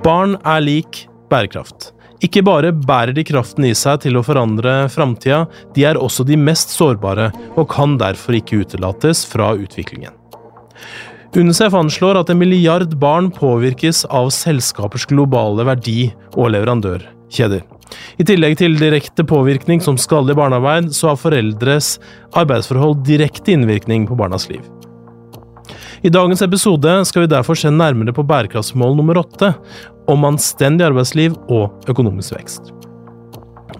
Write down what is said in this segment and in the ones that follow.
Barn er lik bærekraft. Ikke bare bærer de kraften i seg til å forandre framtida, de er også de mest sårbare og kan derfor ikke utelates fra utviklingen. UNICEF anslår at en milliard barn påvirkes av selskapers globale verdi- og leverandørkjeder. I tillegg til direkte påvirkning som skadelig barnearbeid, så har foreldres arbeidsforhold direkte innvirkning på barnas liv. I dagens episode skal vi derfor se nærmere på bærekraftsmål nummer åtte, om anstendig arbeidsliv og økonomisk vekst.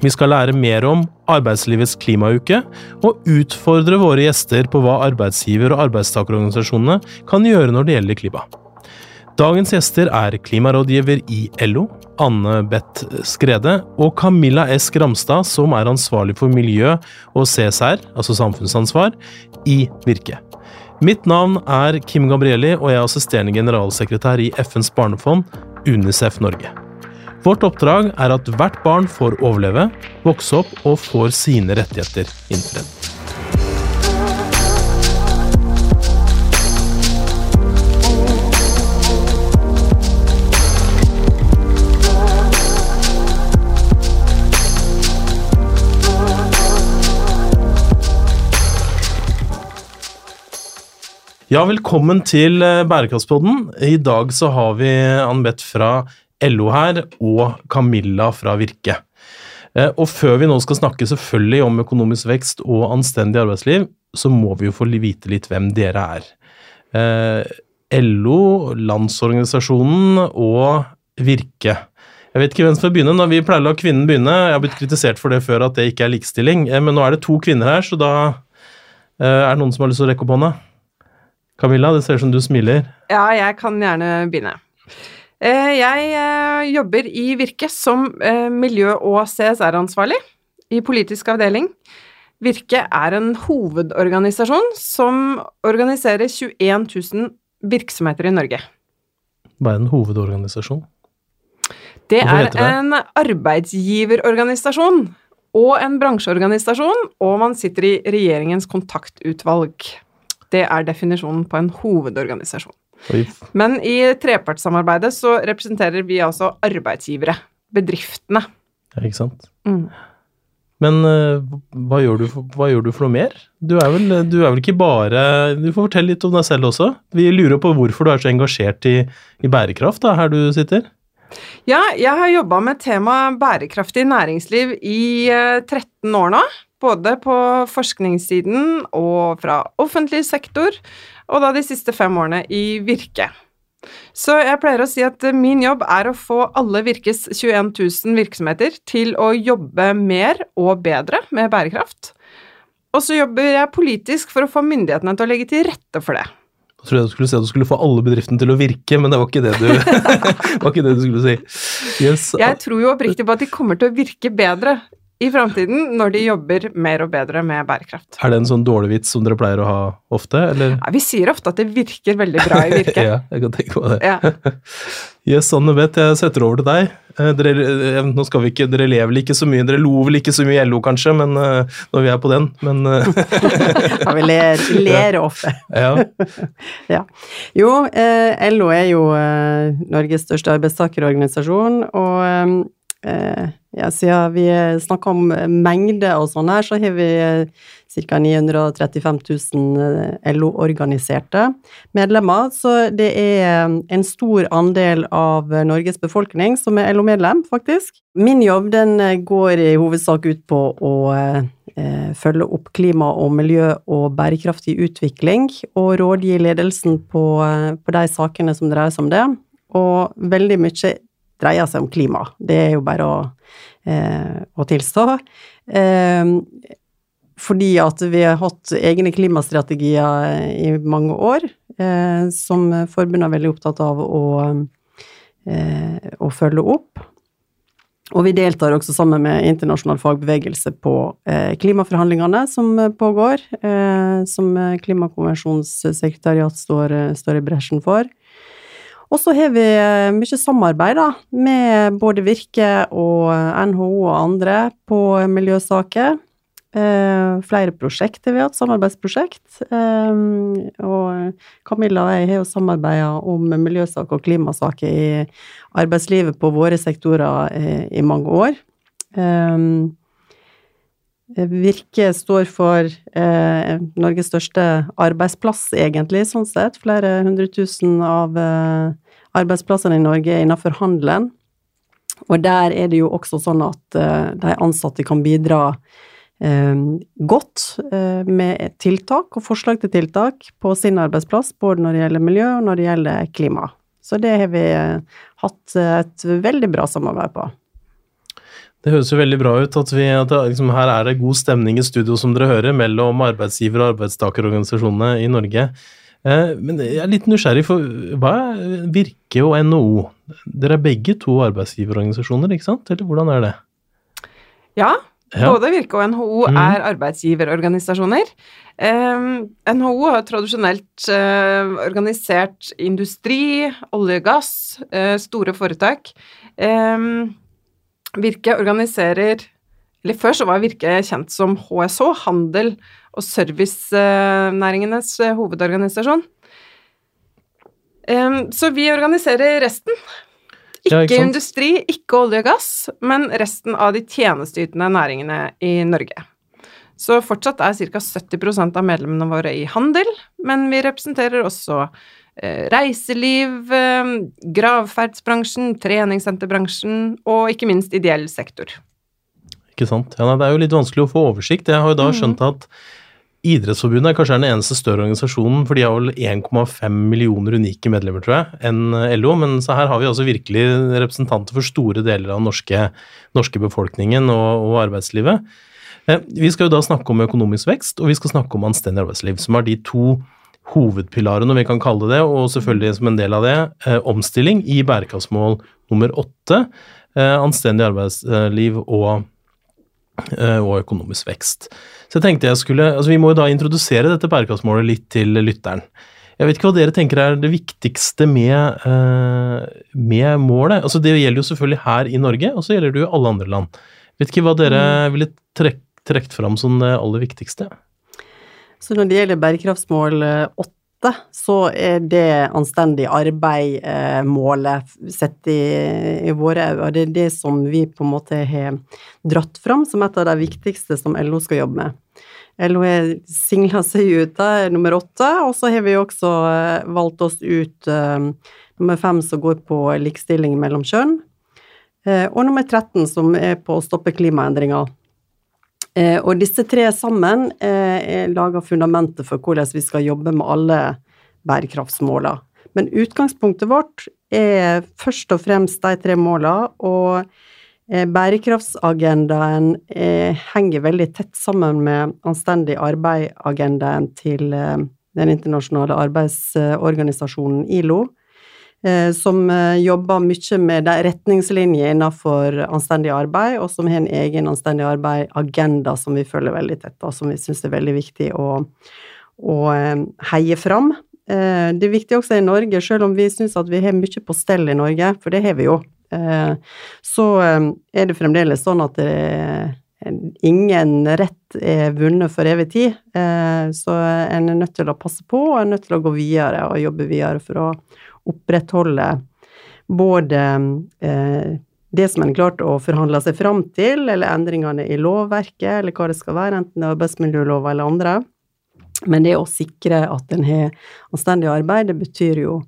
Vi skal lære mer om arbeidslivets klimauke, og utfordre våre gjester på hva arbeidsgiver- og arbeidstakerorganisasjonene kan gjøre når det gjelder klima. Dagens gjester er klimarådgiver i LO, Anne Beth Skrede, og Camilla S. Gramstad, som er ansvarlig for miljø og CSR, altså samfunnsansvar, i Virke. Mitt navn er Kim Gabrielli, og jeg er assisterende generalsekretær i FNs barnefond, UNICEF Norge. Vårt oppdrag er at hvert barn får overleve, vokse opp og får sine rettigheter innfridd. Ja, velkommen til eh, Bærekraftspodden. I dag så har vi Ann-Beth fra LO her, og Camilla fra Virke. Eh, og før vi nå skal snakke selvfølgelig om økonomisk vekst og anstendig arbeidsliv, så må vi jo få vite litt hvem dere er. Eh, LO, Landsorganisasjonen og Virke. Jeg vet ikke hvem som skal begynne. Når vi pleier å la kvinnen begynne. Jeg har blitt kritisert for det før, at det ikke er likestilling. Men nå er det to kvinner her, så da er det noen som har lyst til å rekke opp hånda. Camilla, det ser ut som du smiler. Ja, jeg kan gjerne begynne. Eh, jeg eh, jobber i Virke som eh, miljø- og CSR-ansvarlig i politisk avdeling. Virke er en hovedorganisasjon som organiserer 21 000 virksomheter i Norge. Hva er en hovedorganisasjon? Det er det? en arbeidsgiverorganisasjon og en bransjeorganisasjon, og man sitter i regjeringens kontaktutvalg. Det er definisjonen på en hovedorganisasjon. Oi. Men i trepartssamarbeidet så representerer vi altså arbeidsgivere. Bedriftene. Ja, ikke sant. Mm. Men uh, hva, gjør for, hva, gjør du for, noe mer? Du er, vel, du er, vel, ikke bare Du får fortelle litt om deg selv også. Vi lurer på hvorfor du er så engasjert i, i bærekraft da, her du sitter. Ja, jeg har jobba med temaet bærekraftig næringsliv i uh, eh, 13 år nå både på forskningssiden og fra offentlig sektor, og da de siste fem årene i Virke. Så jeg pleier å si at min jobb er å få alle Virkes 21 000 virksomheter til å jobbe mer og bedre med bærekraft. Og så jobber jeg politisk for å få myndighetene til å legge til rette for det. Jeg trodde du skulle si at du skulle få alle bedriftene til å virke, men det var ikke det du, var ikke det du skulle si. Yes. Jeg tror jo oppriktig på at de kommer til å virke bedre i framtiden når de jobber mer og bedre med bærekraft. Er det en sånn dårlig vits som dere pleier å ha ofte, eller? Ja, vi sier ofte at det virker veldig bra i Virke. ja, jeg kan tenke meg det. Ja. yes, Anne Beth, jeg setter over til deg. Eh, dere, eh, nå skal vi ikke, dere lever vel ikke så mye, dere lo vel ikke så mye i LO kanskje, men uh, når vi er på den, men Ja, vi ler, ler ofte. ja. ja. Jo, eh, LO er jo eh, Norges største arbeidstakerorganisasjon, og Eh, ja, siden vi snakker om mengde og sånn her, så har vi eh, ca. 935 000 LO-organiserte medlemmer. Så det er en stor andel av Norges befolkning som er LO-medlem, faktisk. Min jobb den går i hovedsak ut på å eh, følge opp klima og miljø og bærekraftig utvikling, og rådgi ledelsen på, på de sakene som dreier seg om det. Og veldig mye dreier seg om klima. Det er jo bare å, eh, å tilstå. Eh, fordi at vi har hatt egne klimastrategier i mange år, eh, som forbundet er veldig opptatt av å, eh, å, følge opp. Og vi deltar også sammen med internasjonal fagbevegelse på eh, klimaforhandlingene som pågår, eh, som Klimakonvensjonssekretariat står, står i bresjen for. Og så har vi eh, mye samarbeid da, med både Virke og NHO og andre på miljøsaker. Eh, flere prosjekter vi har hatt, samarbeidsprosjekt. Eh, og Camilla og jeg har jo samarbeida om miljøsaker og klimasaker i arbeidslivet på våre sektorer eh, i mange år. Eh, Virke står for eh, Norges største arbeidsplass, egentlig, sånn sett. Flere hundre tusen av arbeidsplassene i Norge er innenfor handelen. Og der er det jo også sånn at de ansatte kan bidra Eh, godt eh, med tiltak og forslag til tiltak på sin arbeidsplass, både når det gjelder miljø og når det gjelder klima. Så det har vi eh, hatt et veldig bra samarbeid på. Det høres jo veldig bra ut at, vi, at liksom, her er det god stemning i studio, som dere hører, mellom arbeidsgiver- og arbeidstakerorganisasjonene i Norge. Eh, men jeg er litt nysgjerrig, for hva er Virke og NHO? Dere er begge to arbeidsgiverorganisasjoner, ikke sant? Eller hvordan er det? Ja, ja. Både Virke og NHO mm. er arbeidsgiverorganisasjoner. Eh, NHO har tradisjonelt eh, organisert industri, olje og gass, eh, store foretak. Um, Virke organiserer Eller før så var Virke kjent som HSH, handel og servicenæringenes uh, hovedorganisasjon. Så vi organiserer resten. Ikke, ja, ikke industri, ikke olje og gass, men resten av de tjenesteytende næringene i Norge. Så fortsatt er ca. 70% av medlemmene våre i handel, men vi representerer også eh, reiseliv, eh, gravferdsbransjen, treningssenterbransjen og ikke minst ideell sektor. Ikke sant. Ja, det er jo litt vanskelig å få oversikt. Jeg har jo da mm. skjønt at Idrettsforbundet er kanskje den eneste større organisasjonen, for de har vel 1,5 millioner unike medlemmer, tror jeg, enn LO. Men så her har vi altså virkelig representanter for store deler av den norske, norske befolkningen og, og, arbeidslivet. Eh, vi skal jo da snakke om økonomisk vekst, og vi skal snakke om anstendig arbeidsliv, som er de to hovedpilarene, om vi kan kalle det, og selvfølgelig som en del av det, eh, omstilling i bærekraftsmål nummer åtte. Eh, anstendig arbeidsliv og, og økonomisk vekst. Så jeg tenkte jeg skulle, altså Vi må jo da introdusere dette bærekraftsmålet litt til lytteren. Jeg vet ikke hva dere tenker er det viktigste med, uh, med målet. Altså Det gjelder jo selvfølgelig her i Norge, og så gjelder det jo alle andre land. Jeg vet ikke hva dere mm. ville trukket fram som det aller viktigste? Så når det gjelder bærekraftsmål 8, så er det anstendig arbeid-målet eh, sett i, i våre øyne. Det er det som vi på en måte har dratt fram som et av de viktigste som LO skal jobbe med. LO har singla seg ut da, nummer åtte, og så har vi også eh, valgt oss ut uh, nummer fem som går på likestilling mellom kjønn, og nummer 13 som er på å stoppe klimaendringer. Eh, og disse tre sammen eh, lager fundamentet for hvordan vi skal jobbe med alle bærekraftsmåla. Men utgangspunktet vårt er først og fremst de tre målene, og eh, bærekraftsagendaen henger veldig tett sammen med anstendig arbeid-agendaen til den internasjonale arbeidsorganisasjonen ILO. Eh, som eh, jobber mye med de retningslinjer innenfor anstendig arbeid, og som har en egen anstendig arbeid-agenda som vi følger veldig tett, og som vi syns er veldig viktig å, å eh, heie fram. Det er viktig også i Norge, selv om vi syns at vi har mye på stell i Norge, for det har vi jo, så er det fremdeles sånn at det er ingen rett er vunnet for evig tid, så en er nødt til å passe på, og er nødt til å gå videre og jobbe videre for å opprettholde både eh, det som en klarte å forhandle seg fram til, eller endringene i lovverket, eller hva det skal være, enten det er arbeidsmiljølova eller andre. Men det å sikre at en har anstendig arbeid, det betyr jo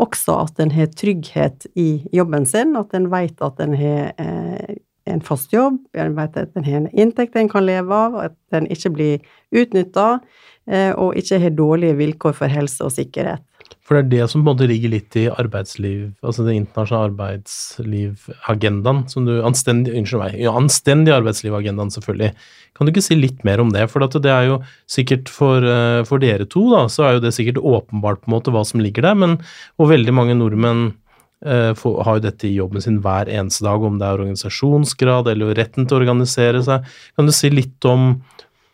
også at en har trygghet i jobben sin, at en vet at en har eh, en fast jobb, en vet at en har en inntekt en kan leve av, at en ikke blir utnytta, eh, og ikke har dårlige vilkår for helse og sikkerhet. For det er det som på en måte ligger litt i arbeidsliv, altså den internasjonale arbeidslivagendaen som du Anstendig, unnskyld meg, ja, anstendig arbeidslivagendaen, selvfølgelig. Kan du ikke si litt mer om det? For det er jo sikkert for, eh, for, dere to, da, så er jo det sikkert åpenbart på en måte hva som ligger der, men og veldig mange nordmenn eh, får, har jo dette i jobben sin hver eneste dag, om det er organisasjonsgrad eller retten til å organisere seg. Kan du si litt om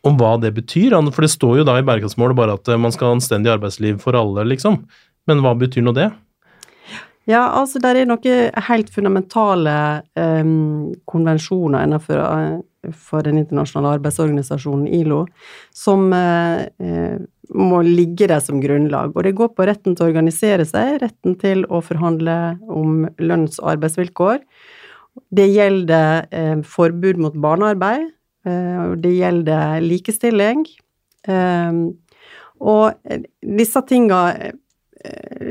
om hva det betyr. For det står jo da i bærekraftsmålet bare at man skal ha anstendig arbeidsliv for alle, liksom. Men hva betyr nå det? Ja, altså det er noen helt fundamentale um, konvensjoner innenfor eh, for den internasjonale arbeidsorganisasjonen ILO som eh, må ligge der som grunnlag. Og det går på retten til å organisere seg, retten til å forhandle om lønns- og arbeidsvilkår. Det gjelder uh, forbud mot barnearbeid, og det gjelder likestilling. og disse tinga Eh,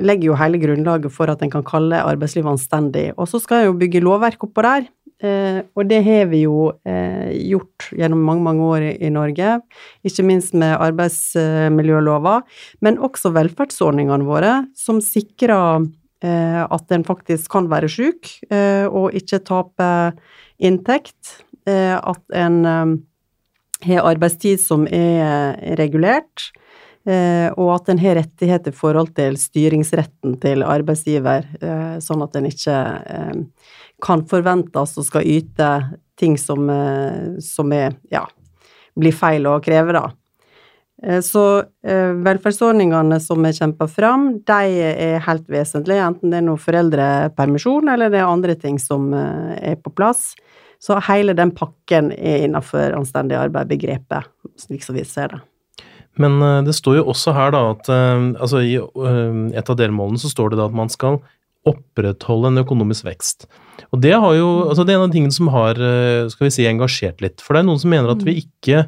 legger jo hele grunnlaget for at en kan kalle arbeidslivet anstendig. Og så skal en jo bygge lovverk oppå der. Eh, og det har vi jo eh, gjort gjennom mange, mange år i, Norge. Ikke minst med arbeidsmiljølova, men også velferdsordningene våre, som sikrer eh, at en faktisk kan være syk og ikke tape inntekt. At en har arbeidstid som er regulert og at en har rettigheter i forhold til styringsretten til arbeidsgiver, eh, sånn at en ikke eh, kan forventes å skal yte ting som, som er, ja, blir feil å kreve, da. Så velferdsordningene som er kjempa fram, de er helt vesentlige, enten det er noe foreldrepermisjon eller det er andre ting som er på plass. Så hele den pakken er innafor anstendig arbeid-begrepet, slik som vi ser det. Men uh, det står jo også her da at uh, altså i uh, et av delmålene så står det da at man skal opprettholde en økonomisk vekst. Og det, har jo, altså det er en av tingene som har skal vi si, engasjert litt. For det er noen som mener at vi ikke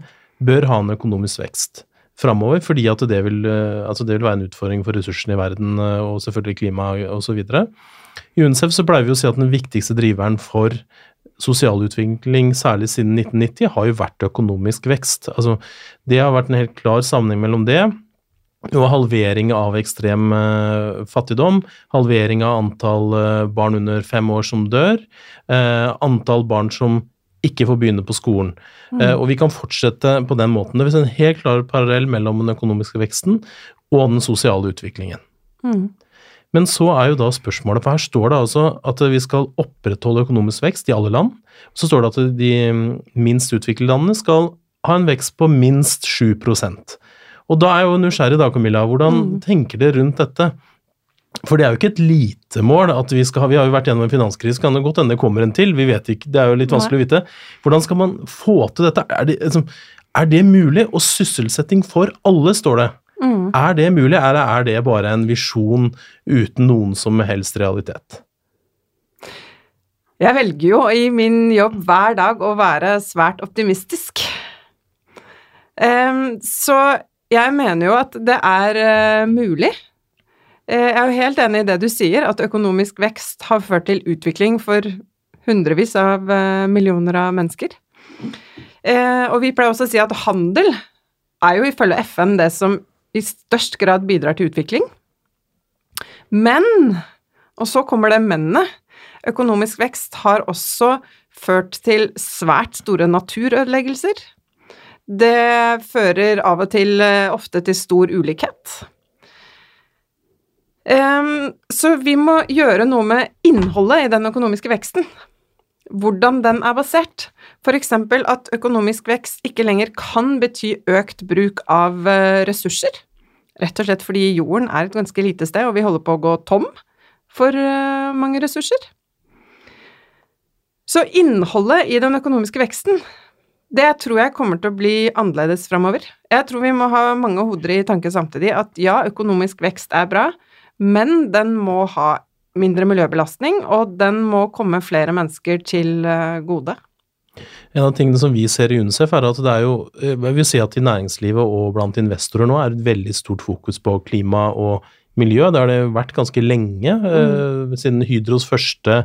bør ha en økonomisk vekst framover, fordi at det vil, altså det vil være en utfordring for ressursene i verden og selvfølgelig klima osv. I UNICEF så pleier vi å si at den viktigste driveren for sosial utvikling, særlig siden 1990, har jo vært økonomisk vekst. Altså, det har vært en helt klar sammenheng mellom det og halvering av ekstrem eh, fattigdom, halvering av antall eh, barn under fem år som dør, eh, antall barn som ikke får begynne på skolen. Mm. og vi kan fortsette på den måten. Det er en helt klar parallell mellom den økonomiske veksten og den sosiale utviklingen. Mm. Men så er jo da spørsmålet, for her står det altså at vi skal opprettholde økonomisk vekst i alle land. Så står det at de minst utviklede landene skal ha en vekst på minst 7 Og da er jo nysgjerrig da, Camilla, hvordan mm. tenker dere rundt dette? For det er jo ikke et lite mål at vi skal ha Vi har jo vært gjennom en finanskrise, kan det godt hende det kommer en til, vi vet ikke, det er jo litt vanskelig å vite. Hvordan skal man få til dette? Er det, liksom, er det mulig? Og sysselsetting for alle, står det. Mm. Er det mulig, eller er det bare en visjon uten noen som helst realitet? Jeg velger jo i min jobb hver dag å være svært optimistisk. Um, så jeg mener jo at det er uh, mulig. Uh, jeg er jo helt enig i det du sier, at økonomisk vekst har ført til utvikling for hundrevis av uh, millioner av mennesker. og vi pleier også å si at handel er jo ifølge FN det som i størst grad bidrar til utvikling. Men, og så kommer det mennene, økonomisk vekst har også ført til svært store naturødeleggelser. Det fører av og til eh, ofte til stor ulikhet. Så vi må gjøre noe med innholdet i den økonomiske veksten. Hvordan den er basert. F.eks. at økonomisk vekst ikke lenger kan bety økt bruk av eh, ressurser. Rett og slett fordi jorden er et ganske lite sted, og vi holder på å gå tom for uh, mange ressurser. Så innholdet i den økonomiske veksten, det tror jeg kommer til å bli annerledes framover. Jeg tror vi må ha mange hoder i tanke samtidig. At ja, økonomisk vekst er bra, men den må ha mindre miljøbelastning, og den må komme flere mennesker til uh, gode. En av tingene som vi ser i UNICEF, er at det er jo eh, Jeg vil si at i næringslivet og blant investorer nå er et veldig stort fokus på klima og miljø. Det har det vært ganske lenge. Mm. siden Hydros første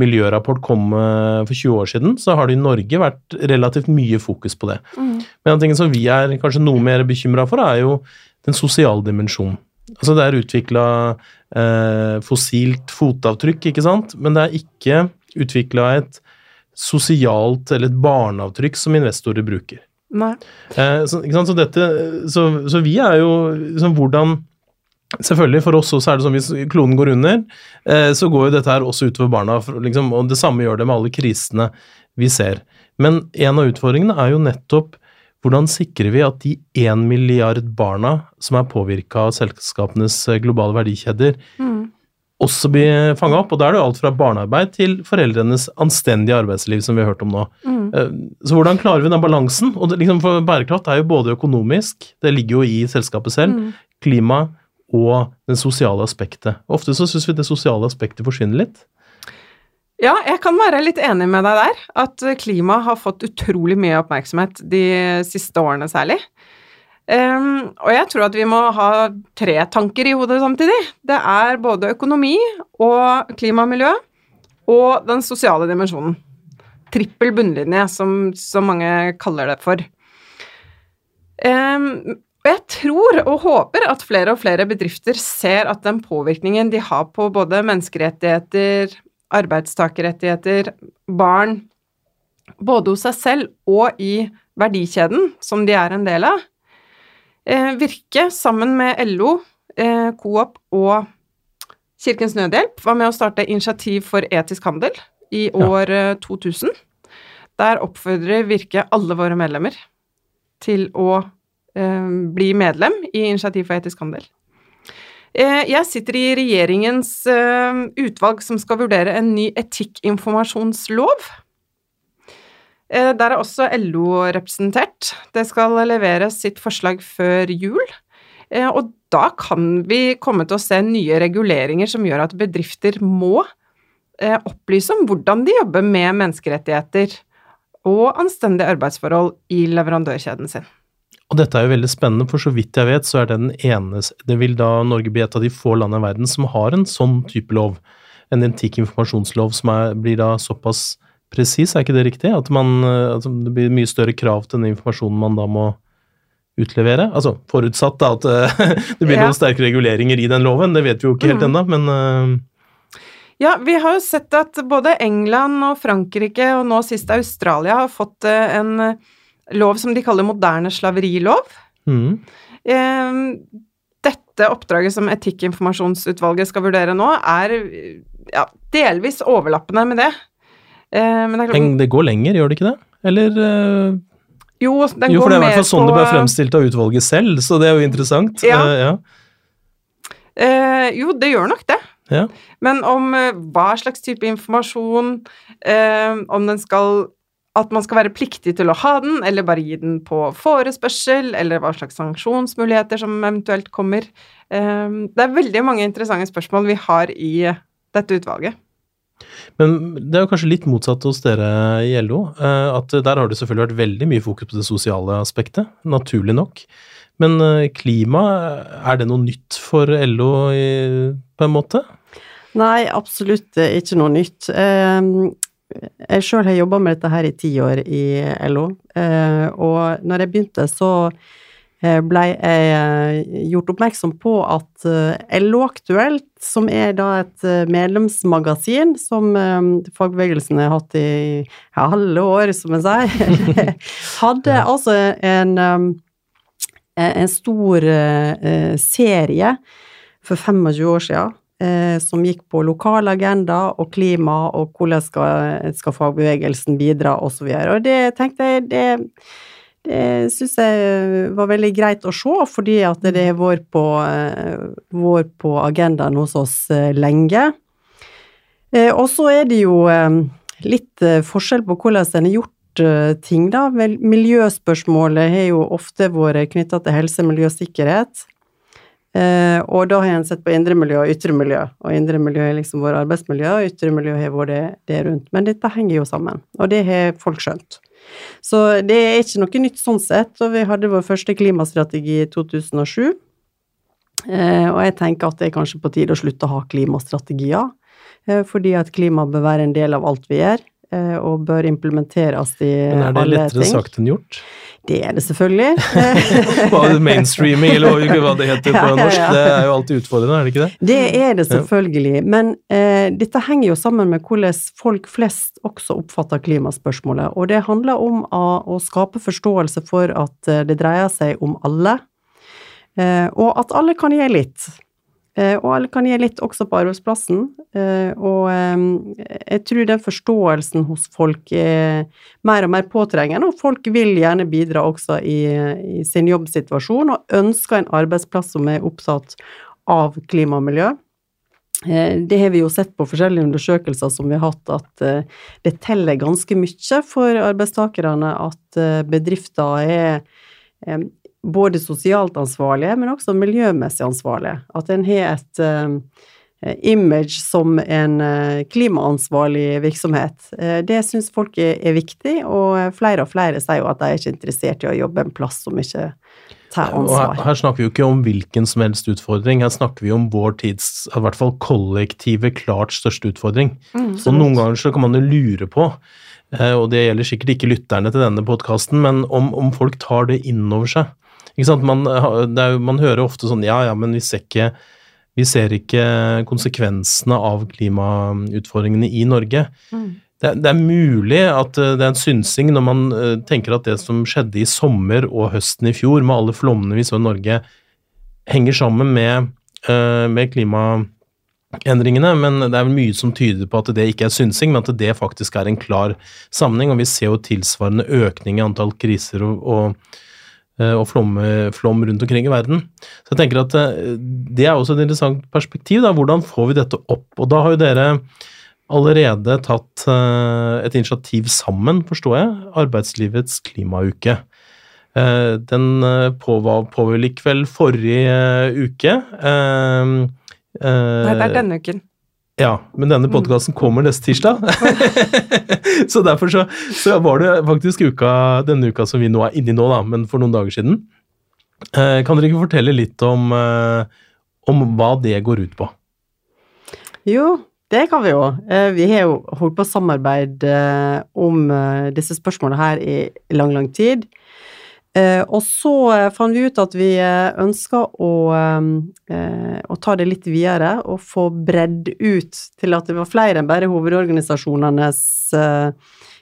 miljørapport kom eh, for 20 år siden, så har det i Norge vært relativt mye fokus på det. Mm. Men en ting som vi er kanskje noe mer bekymra for, er jo den sosiale dimensjonen. Altså det er utvikla eh, fossilt fotavtrykk, ikke sant, men det er ikke utvikla et sosialt eller et barneavtrykk som investorer bruker. Eh, så, så, dette, så, så, vi er jo liksom hvordan Selvfølgelig, for oss også er det sånn hvis kloden går under, eh, så går jo dette her også utover barna. Liksom, og det samme gjør det med alle krisene vi ser. Men en av utfordringene er jo nettopp hvordan sikrer vi at de én milliard barna som er påvirka av selskapenes globale verdikjeder, mm. Også bli fanga opp. Og da er det jo alt fra barnearbeid til foreldrenes anstendige arbeidsliv, som vi har hørt om nå. Mm. Eh, Så hvordan klarer vi den balansen? Og det, liksom, for bærekraft er jo både økonomisk, det ligger jo i selskapet selv, Mm. klima og det sosiale aspektet. Ofte så syns vi det sosiale aspektet forsvinner litt. Ja, jeg kan være litt enig med deg der. At klima har fått utrolig mye oppmerksomhet de siste årene særlig. Ehm, og jeg tror at vi må ha tre tanker i hodet samtidig. Det er både økonomi og klima og miljø, og den sosiale dimensjonen. Trippel bunnlinje, som, så mange kaller det for. Um, og jeg tror og håper at flere og flere bedrifter ser at den påvirkningen de har på både menneskerettigheter, arbeidstakerrettigheter, barn, både hos seg selv og i verdikjeden som de er en del av, Virke sammen med LO, eh, Coop og Kirkens Nødhjelp var med å starte Initiativ for etisk handel i år ja. 2000. Der oppfordrer Virke alle våre medlemmer til å eh, bli medlem i Initiativ for etisk handel. Eh, Jeg sitter i regjeringens eh, utvalg som skal vurdere en ny etikkinformasjonslov. Eh, Der er også LO representert. Det skal leveres sitt forslag før jul. Eh, Og da kan vi komme til å se nye reguleringer som gjør at bedrifter må eh, opplyse om hvordan de jobber med menneskerettigheter og anstendige arbeidsforhold i leverandørkjeden sin. Og dette er jo veldig spennende, for så vidt jeg vet, så er det den eneste Det vil da Norge bli et av de få landene i verden som har en sånn type lov. En antikk informasjonslov som er, blir da såpass presis, er ikke det riktig? At man, eh, altså, det blir mye større krav til den informasjonen man da må utlevere? Altså forutsatt da at eh, det blir Ja. noen sterke reguleringer i den loven, det vet vi jo ikke helt mm. ennå, men uh... Ja, vi har jo sett at både England og Frankrike, og nå sist Australia, har fått en lov som de kaller moderne slaverilov. Mm. Eh, Dette oppdraget som Etikkinformasjonsutvalget skal vurdere nå, er ja, delvis overlappende med det. Eh, Men det klart, det går lenger, gjør det ikke det? Eller eh, jo, den Jo, for det er i hvert fall sånn sånn det ble på- fremstilt av utvalget selv, så det er jo interessant. Ja. Eh, ja. Jo, det gjør nok det. Ja. Men om hva slags type informasjon, om den skal At man skal være pliktig til å ha den, eller bare gi den på forespørsel, eller hva slags sanksjonsmuligheter som eventuelt kommer. Det er veldig mange interessante spørsmål vi har i dette utvalget. Men det er jo kanskje litt motsatt hos dere i LO. eh, At der har det selvfølgelig vært veldig mye fokus på det sosiale aspektet, naturlig nok. Men eh, klima, er det noe nytt for LO i, på en måte? Nei, absolutt ikke noe nytt. Eh, Jeg sjøl har jobba med dette her i ti år i LO, eh, og når jeg begynte, så eh, blei jeg eh, gjort oppmerksom på at eh, LO Aktuelt, som er da et medlemsmagasin som fagbevegelsen har hatt i halve år, som jeg sier, hadde altså en, en stor serie for 25 år siden som gikk på lokal agenda og klima og hvordan skal, skal fagbevegelsen bidra og så. Og det tenkte jeg det syns jeg var veldig greit å se, fordi at det har vært på, eh, vært på agendaen hos oss eh, lenge. Eh, Og så er det jo eh, litt eh, forskjell på hvordan en har gjort eh, ting, da. Miljøspørsmålet har jo ofte vært knytta til helse, miljø og sikkerhet. Eh, og da har en sett på indre miljø og ytre miljø, og indre miljø er liksom vært arbeidsmiljø, og ytre miljø har vært det, det rundt. Men dette henger jo sammen, og det har folk skjønt. Så det er ikke noe nytt sånn sett, og vi hadde vår første klimastrategi i 2007. Eh, og jeg tenker at det er kanskje på tide å slutte å ha klimastrategier, eh, fordi at klima bør være en del av alt vi gjør, og bør implementeres i alle ting. Men er det lettere ting. sagt enn gjort? Det er det selvfølgelig. Mainstreaming, eller hva- det heter på norsk, det er jo alltid utfordrende, er det ikke det? Det er det selvfølgelig, men eh, dette henger jo sammen med hvordan folk flest også oppfatter klimaspørsmålet. Og det handler om å, skape forståelse for at eh, det dreier seg om alle, eh, og at alle kan gi litt. Eh, og alle kan gi litt også på arbeidsplassen. Eh, og eh, jeg tror den forståelsen hos folk er mer og mer påtrengende, og folk vil gjerne bidra også i, i sin jobbsituasjon, og ønsker en arbeidsplass som er opptatt av klima og miljø. Eh, det har vi jo sett på forskjellige undersøkelser som vi har hatt, at eh, det teller ganske mye for arbeidstakerne at eh, bedrifter er både sosialt ansvarlige, men også miljømessig ansvarlige. At en har et image som en klimaansvarlig virksomhet. Det syns folk er viktig, og flere og flere sier jo at de er ikke interessert i å jobbe en plass som ikke tar ansvar. Her, her, snakker vi jo ikke om hvilken som helst utfordring, her snakker vi om vår tids, i hvert fall kollektive, klart største utfordring. Mm, og noen ganger så kan man jo lure på, og det gjelder sikkert ikke lytterne til denne podkasten, men om, om, folk tar det inn over seg. Man, jo, man hører ofte sånn ja ja, men vi ser ikke vi ser ikke konsekvensene av klimautfordringene i Norge. Mm det, det, er mulig at eh, det er en synsing når man uh, tenker at det som skjedde i sommer og høsten i fjor, med alle flommene vi så i Norge, henger sammen med, med klimaendringene, men det er vel mye som tyder på at det ikke er synsing, men at det faktisk er en klar sammenheng. Og vi ser jo tilsvarende økning i antall kriser og, og, og flom, flom, rundt omkring i verden. Så jeg tenker at det er også et interessant perspektiv. Da. Hvordan får vi dette opp? Og da har jo dere allerede tatt uh, et initiativ sammen, forstår jeg, Arbeidslivets klimauke. Den pågikk vel forrige uke. Nei, det er denne uken. Ja, men denne mm. podkasten kommer neste tirsdag. så derfor så, så, var det faktisk uka, denne uka som vi nå er inne i nå, da, men for noen dager siden. kan dere ikke fortelle litt om, om hva det går ut på? Jo, det kan vi jo. Eh, vi har jo holdt på å samarbeide eh, om eh, disse spørsmålene her i lang, lang tid. Og så fant vi ut at vi ønska å, å ta det litt videre og få bredd ut til at det var flere enn bare hovedorganisasjonenes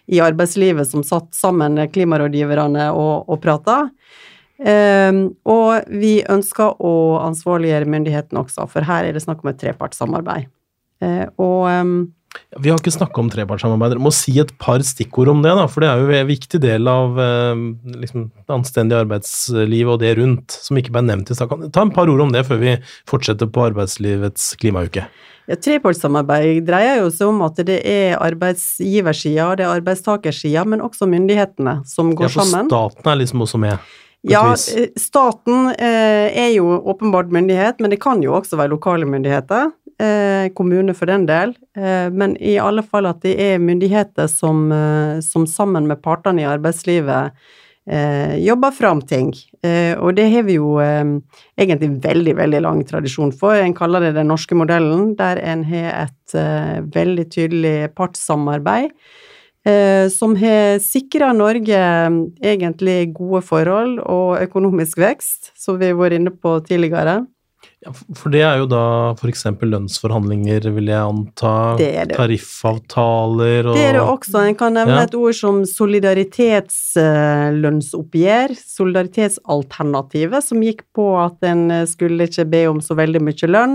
i arbeidslivet som satt sammen, klimarådgiverne, og, og prata. Og vi ønska å ansvarliggjøre myndighetene også, for her er det snakk om et trepartssamarbeid. Eh, og vi har ikke snakka om trepartssamarbeid. Dere må si et par stikkord om det, da, for det er jo en viktig del av eh, liksom, det anstendige arbeidslivet og det rundt, som ikke ble nevnt i stad. Ta en par ord om det før vi fortsetter på arbeidslivets klimauke. Ja, Trepartssamarbeid dreier jo seg om at det er arbeidsgiversida, det er arbeidstakersida, men også myndighetene som går sammen. Ja, for staten er liksom også med? Ja, eh, staten eh, er jo åpenbart myndighet, men det kan jo også være lokale myndigheter kommune for den del, eh, men i alle fall at det er myndigheter som, eh, som sammen med partene i arbeidslivet eh, jobber fram ting. Eh, og det har vi jo eh, egentlig veldig, veldig lang tradisjon for. En kaller det den norske modellen, der en har et veldig tydelig partssamarbeid. som har sikra Norge egentlig gode forhold og økonomisk vekst, som vi har vært inne på tidligere. Ja, for det er jo da f.eks. lønnsforhandlinger, vil jeg anta. Det det. Tariffavtaler og Det er det også. En kan nevne ja. et ord som solidaritetslønnsoppgjør. Solidaritetsalternativet, som gikk på at en skulle ikke be om så veldig mye lønn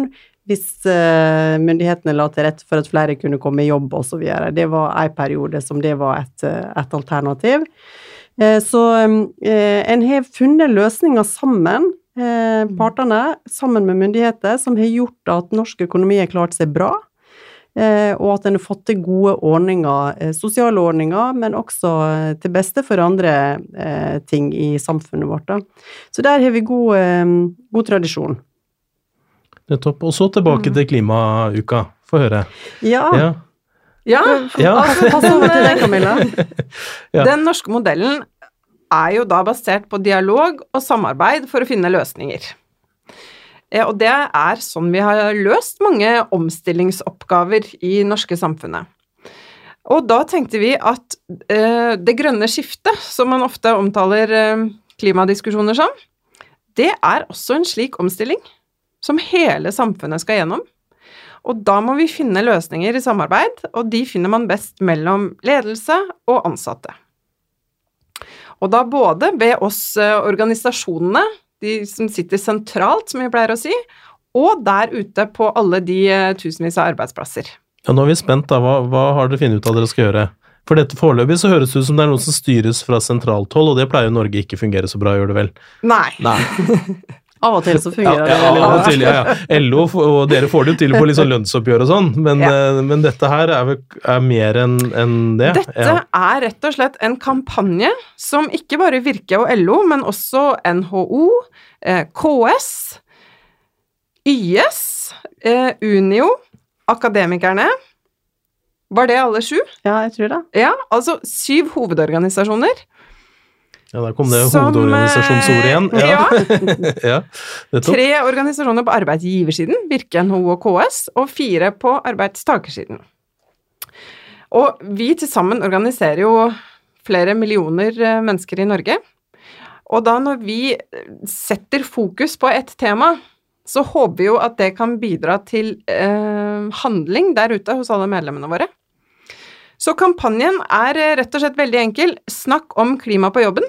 hvis uh, myndighetene la til rette for at flere kunne komme i jobb osv. Det var en periode som det var et, et alternativ. Så en har funnet løsninger sammen eh, mm. partene, sammen med myndigheter, som har gjort at norsk økonomi har klart seg bra. Eh, og at en har fått til gode ordninger, eh, sosiale ordninger, men også eh, til beste for andre eh, ting i samfunnet vårt. Da. Så der har vi god, god tradisjon. Nettopp. Og så tilbake mm. til klimauka. Få høre. Ja. ja. Ja, ja. Altså, pass over til deg, Camilla. ja. Den norske modellen er jo da basert på dialog og samarbeid for å finne løsninger. Eh, og det er sånn vi har løst mange omstillingsoppgaver i norske samfunnet. Og da tenkte vi at eh, det grønne skiftet, som man ofte omtaler eh, klimadiskusjoner som, det er også en slik omstilling som hele samfunnet skal gjennom. Og da må vi finne løsninger i samarbeid, og de finner man best mellom ledelse og ansatte. Og da både ved oss eh, organisasjonene, de som sitter sentralt, som vi pleier å si, og der ute på alle de eh, tusenvis av arbeidsplasser. Ja, Nå er vi spent, da. Hva, hva har dere funnet ut av dere skal gjøre? For dette foreløpig så høres det ut som det er noe som styres fra sentralt hold, og det pleier jo Norge ikke fungere så bra, gjør det vel? Nei. Nei. Av og til så fungerer det ja, av og til, ja, ja. LO og dere får det jo til på litt sånn lønnsoppgjør og sånn, men, Ja. eh, men dette her er, vel, er mer enn en det. Dette Ja. er rett og slett en kampanje som ikke bare Virke og LO, men også NHO, eh, KS, YS, eh, Unio, Akademikerne Var det alle sju? Ja, jeg tror det. Ja, altså syv hovedorganisasjoner. Ja, der kom det hovedorganisasjonsordet igjen. eh, Ja, ja. ja. Tre organisasjoner på arbeidsgiversiden, Virke, NHO og KS, og fire på arbeidstakersiden. Og vi til sammen organiserer jo flere millioner eh, mennesker i Norge. Og da når vi setter fokus på et tema, så håper vi jo at det kan bidra til eh, handling der ute hos alle medlemmene våre. Så kampanjen er eh, rett og slett veldig enkel. Snakk om klima på jobben.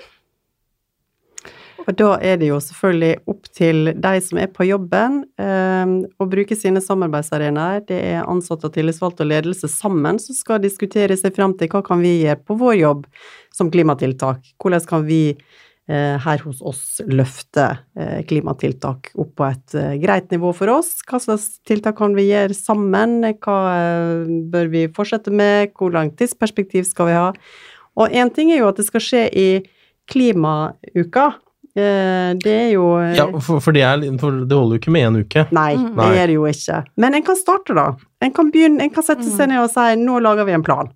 Og da er det jo selvfølgelig opp til de som er på jobben, eh, å bruke sine samarbeidsarenaer. Det er ansatte og tillitsvalgte og ledelse sammen som skal diskutere seg fram til hva kan vi gjøre på vår jobb som klimatiltak. Hvordan kan vi eh, her hos oss løfte eh, klimatiltak opp på et eh, greit nivå for oss? Hva slags tiltak kan vi gjøre sammen? Hva eh, bør vi fortsette med? Hvor langt tidsperspektiv skal vi ha? Og én ting er jo at det skal skje i klimauka. Eh, Det er jo eh, Ja, for, for, det er, for det holder jo ikke med én uke. Nei, Mm. det gjør det jo ikke. Men en kan starte, da. En kan begynne, en kan sette seg ned og si 'nå lager vi en plan'.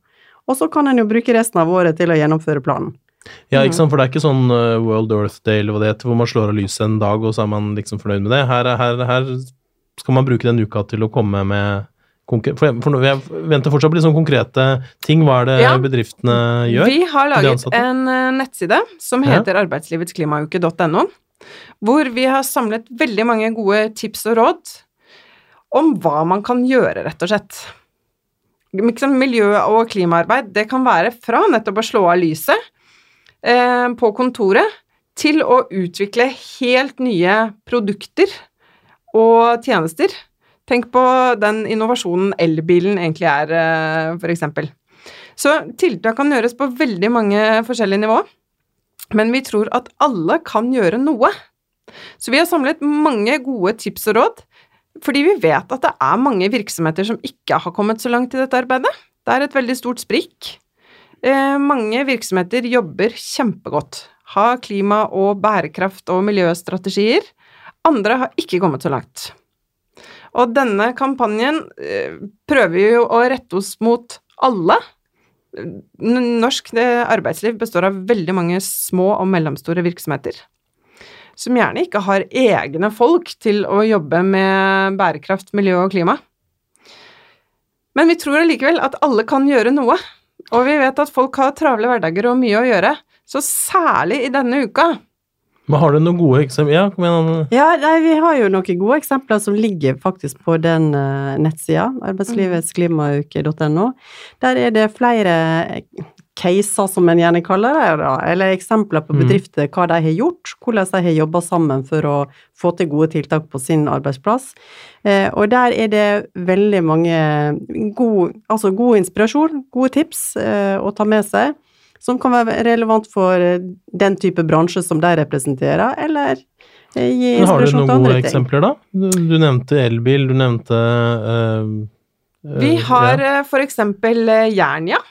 Og så kan en jo bruke resten av året til å gjennomføre planen. Ja, ikke sant, for det er ikke sånn uh, World Earth Day eller hva det heter, hvor man slår av lyset en dag, og så er man liksom fornøyd med det. Her, er- her, her skal man bruke den uka til å komme med For, jeg- venter fortsatt på sånn konkrete ting. Hva er det Ja. bedriftene gjør? Vi har laget en eh, nettside som Ja. heter arbeidslivetsklimauke.no, hvor vi har samlet veldig mange gode tips og råd om hva man kan gjøre, rett og slett. Liksom miljø- og klimaarbeid, det kan være fra nettopp å slå av lyset eh, på kontoret til å utvikle helt nye produkter og tjenester. Tenk på den innovasjonen elbilen egentlig er, f.eks. for eksempel. Så tiltak kan gjøres på veldig mange forskjellige nivå, men vi tror at alle kan gjøre noe. Så vi har samlet mange gode tips og råd, fordi vi vet at det er mange virksomheter som ikke har kommet så langt i dette arbeidet. Det er et veldig stort sprik. Eh, mange virksomheter jobber kjempegodt, har klima- og bærekraft- og miljøstrategier. Andre har ikke kommet så langt. Og denne kampanjen eh, prøver jo å rette oss mot alle. Norsk arbeidsliv består av veldig mange små og mellomstore virksomheter som gjerne ikke har egne folk til å jobbe med bærekraft, miljø og klima. Men vi tror allikevel at alle kan gjøre noe, og vi vet at folk har travle hverdager og mye å gjøre, så særlig i denne uka. Men har du noen gode eksempler? Ja, igjen. Ja, nei, vi har jo noen gode eksempler som ligger faktisk på den uh, nettsida, arbeidslivetsklimauke.no. Der er det flere caser, som en gjerne kaller det, da, eller eksempler på Mm. bedrifter, hva de har gjort, hvordan de har jobba sammen for å få til gode tiltak på sin arbeidsplass. Eh, og der er det veldig mange god, altså god inspirasjon, gode tips eh, å ta med seg, som kan være relevant for eh, den type bransje som de representerer, eller gi inspirasjon til andre ting. har du noen gode ting. eksempler, da? Du, du nevnte elbil, du nevnte øh, øh, Vi har ja. eh, for eksempel eh, Jernia,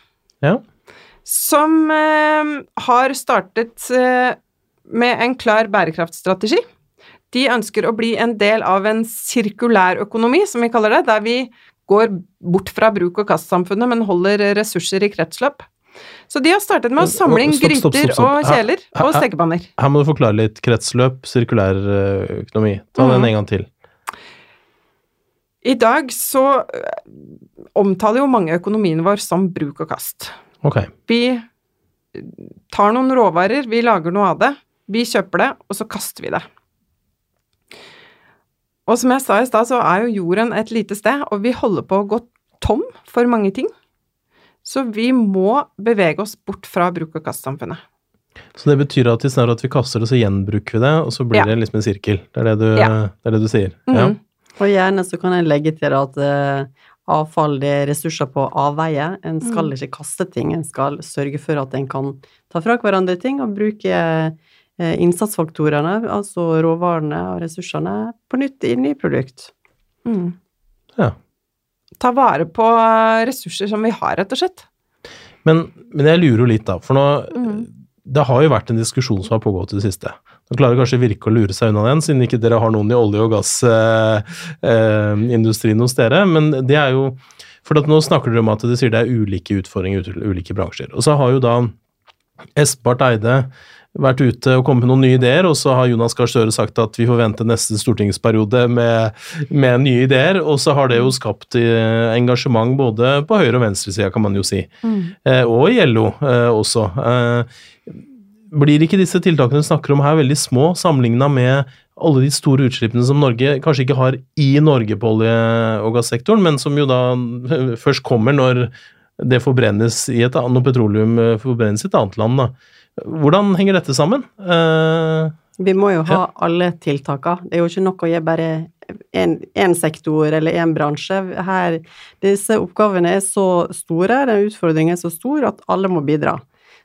Ja. som øh, har startet eh, med en klar bærekraftstrategi. De ønsker å bli en del av en sirkulær økonomi, som vi kaller det, der vi går bort fra bruk- og kastsamfunnet, men holder ressurser i kretsløp. Så de har startet med å samle inn Stopp, stopp, stopp, gryter og kjeler her- og stekepanner. Her må du forklare litt. Kretsløp, sirkulær eh, økonomi. Ta den Mhm. en gang til. I dag så øh, omtaler jo mange økonomien vår som bruk og kast. Okay. Vi tar noen råvarer, vi lager noe av det, vi kjøper det, og så kaster vi det. Og som jeg sa i stad, så er jo jorden et lite sted, og vi holder på å gå tom for mange ting. Så vi må bevege oss bort fra bruk og kast-samfunnet. Så det betyr at istedenfor at vi kaster det, så gjenbruker vi det, og så blir Ja. det liksom en sirkel. Det er det du, Ja. det er det du sier? Mm. Ja. Og gjerne så kan jeg legge til at uh, avfall det er ressurser på avveie. En skal Mm. ikke kaste ting, en skal sørge for at en kan ta fra hverandre ting og bruke uh, innsatsfaktorene, altså råvarene og ressursene, på nytt inn i produkt. Mm. Ja. Ta vare på eh, ressurser som vi har, rett og slett. Men, men jeg lurer jo litt, da. For nå Mm. Det har jo vært en diskusjon som har pågått i det siste. Nå klarer kanskje Virke å lure seg unna den, siden ikke dere har noen i olje- og gassindustrien hos dere. Men det er jo For at nå snakker dere om at de sier det er ulike utfordringer i ulike bransjer. Og så har jo da Espart Eide vært ute og kommet med noen nye ideer, og så har Jonas Gahr Støre sagt at vi får vente neste stortingsperiode med, med nye ideer, og så har det jo skapt eh, engasjement både på høyre- og venstresida, kan man jo si, eh, og i LO eh, også. Eh, blir ikke disse tiltakene du snakker om her veldig små, sammenligna med alle de store utslippene som Norge kanskje ikke har i Norge på olje- og gassektoren, men som jo da først kommer når det forbrennes i et, annet, når petroleum forbrennes i et annet land. da. Hvordan henger dette sammen? Uh, Vi må jo ha alle tiltakene. Det er jo ikke nok å gjøre bare én sektor eller én bransje. Her, disse oppgavene er så store, den utfordringen er så stor at alle må bidra.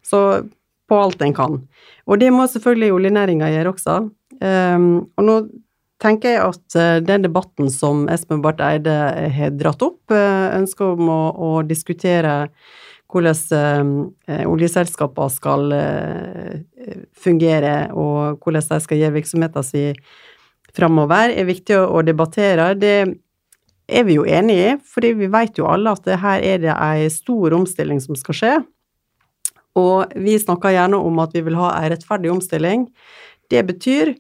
Så på alt en kan. Og det må selvfølgelig oljenæringa gjøre også. Um, og nå tenker jeg at uh, den debatten som Espen Barth Eide har dratt opp, ønsket ønsker om å, å diskutere hvordan uh, oljeselskaper skal fungere, og hvordan de skal gjøre virksomheten sin framover, er viktig å, debattere. Det er vi jo enig i, fordi vi vet jo alle at her er det ei stor omstilling som skal skje. Og vi snakker gjerne om at vi vil ha ei rettferdig omstilling. Det betyr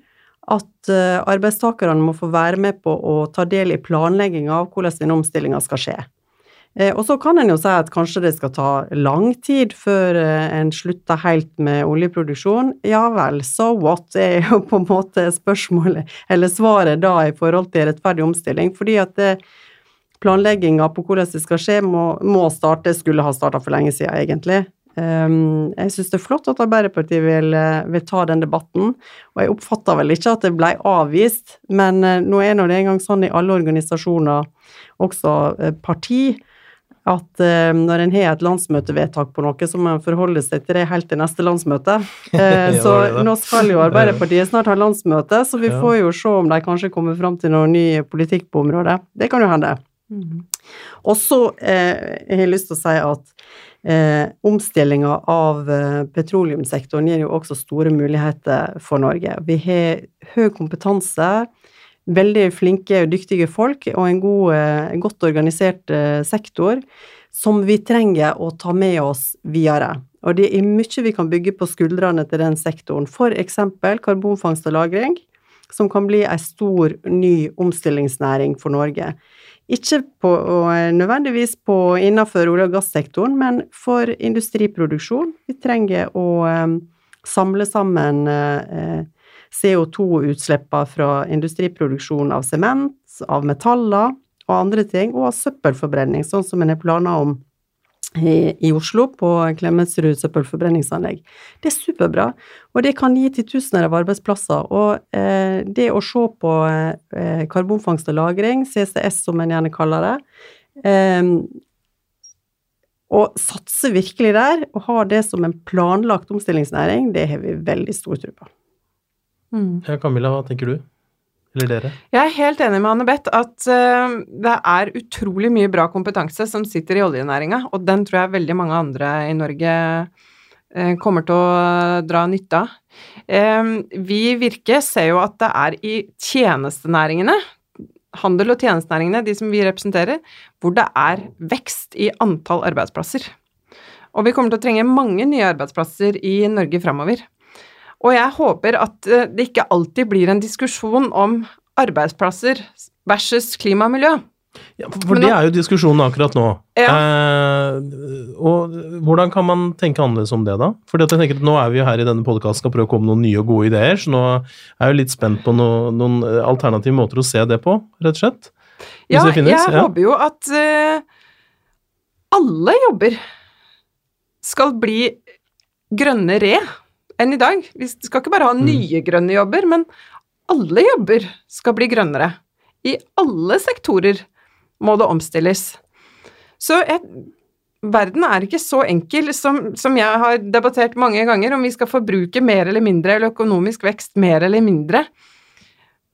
at arbeidstakerne må få være med på å ta del i planlegginga av hvordan den omstillinga skal skje. Eh, og så kan en jo si at kanskje det skal ta lang tid før eh, en slutter helt med oljeproduksjon. Ja vel, so what, er jo på en måte spørsmålet, eller svaret da i forhold til rettferdig omstilling. Fordi at eh, planlegginga på hvordan det skal skje, må, må starte, skulle ha starta for lenge siden, egentlig. Um, jeg syns det er flott at Arbeiderpartiet vil, vil, ta den debatten, og jeg oppfatter vel ikke at det ble avvist, men nå er det engang sånn i alle organisasjoner, også parti, at eh, når en har et landsmøtevedtak på noe, så må en forholde seg til det helt til neste landsmøte. så nå skal jo Arbeiderpartiet snart ha landsmøte, så vi får jo se om de kanskje kommer fram til noe ny politikk på området. Det kan jo hende. Mm. Og så har jeg lyst til å si at Eh, omstillinga av eh, petroleumssektoren gir jo også store muligheter for Norge. Vi har høy kompetanse, veldig flinke og dyktige folk og en god, eh, godt organisert eh, sektor som vi trenger å ta med oss videre. Og det er mye vi kan bygge på skuldrene til den sektoren, eksempel karbonfangst og -lagring, som kan bli ei stor, ny omstillingsnæring for Norge. Ikke på, nødvendigvis på innenfor olje- og gassektoren, men for industriproduksjon. Vi trenger å samle sammen uh, CO2-utslippene fra industriproduksjon av sement, av metaller og andre ting, og av søppelforbrenning, sånn som en har planer om i, i, Oslo, på Klemetsrud søppelforbrenningsanlegg. Det er superbra, og det kan gi titusener av arbeidsplasser. Og eh, det å se på eh, karbonfangst og -lagring, CCS som en gjerne kaller det, eh, og satse virkelig der, og ha det som en planlagt omstillingsnæring, det har vi veldig stor tro på. Mm. Ja, Camilla, hva tenker du? Eller dere? Jeg er helt enig med Anne Beth at uh, det er utrolig mye bra kompetanse som sitter i oljenæringa, og den tror jeg veldig mange andre i Norge uh, kommer til å dra nytte av. Uh, vi i Virke ser jo at det er i tjenestenæringene, handel- og tjenestenæringene, de som vi representerer, hvor det er vekst i antall arbeidsplasser. Og vi kommer til å trenge mange nye arbeidsplasser i Norge framover. Og jeg håper at eh, det ikke alltid blir en diskusjon om arbeidsplasser versus klima og miljø. Ja, for det er jo diskusjonen akkurat nå. Ja. Eh, og hvordan kan man tenke annerledes om det, da? For jeg tenker at nå er vi jo her i denne podkasten og prøver å komme med noen nye og gode ideer, så nå er jeg jo litt spent på noen, noen alternative måter å se det på, rett og slett. ja, jeg ja. håper jo at uh, alle jobber skal bli grønnere enn i dag. Vi skal ikke bare ha mm. nye grønne jobber, men alle jobber skal bli grønnere. I alle sektorer må det omstilles. Så jeg, verden er ikke så enkel som, som jeg har debattert mange ganger, om vi skal forbruke mer eller mindre, eller økonomisk vekst mer eller mindre.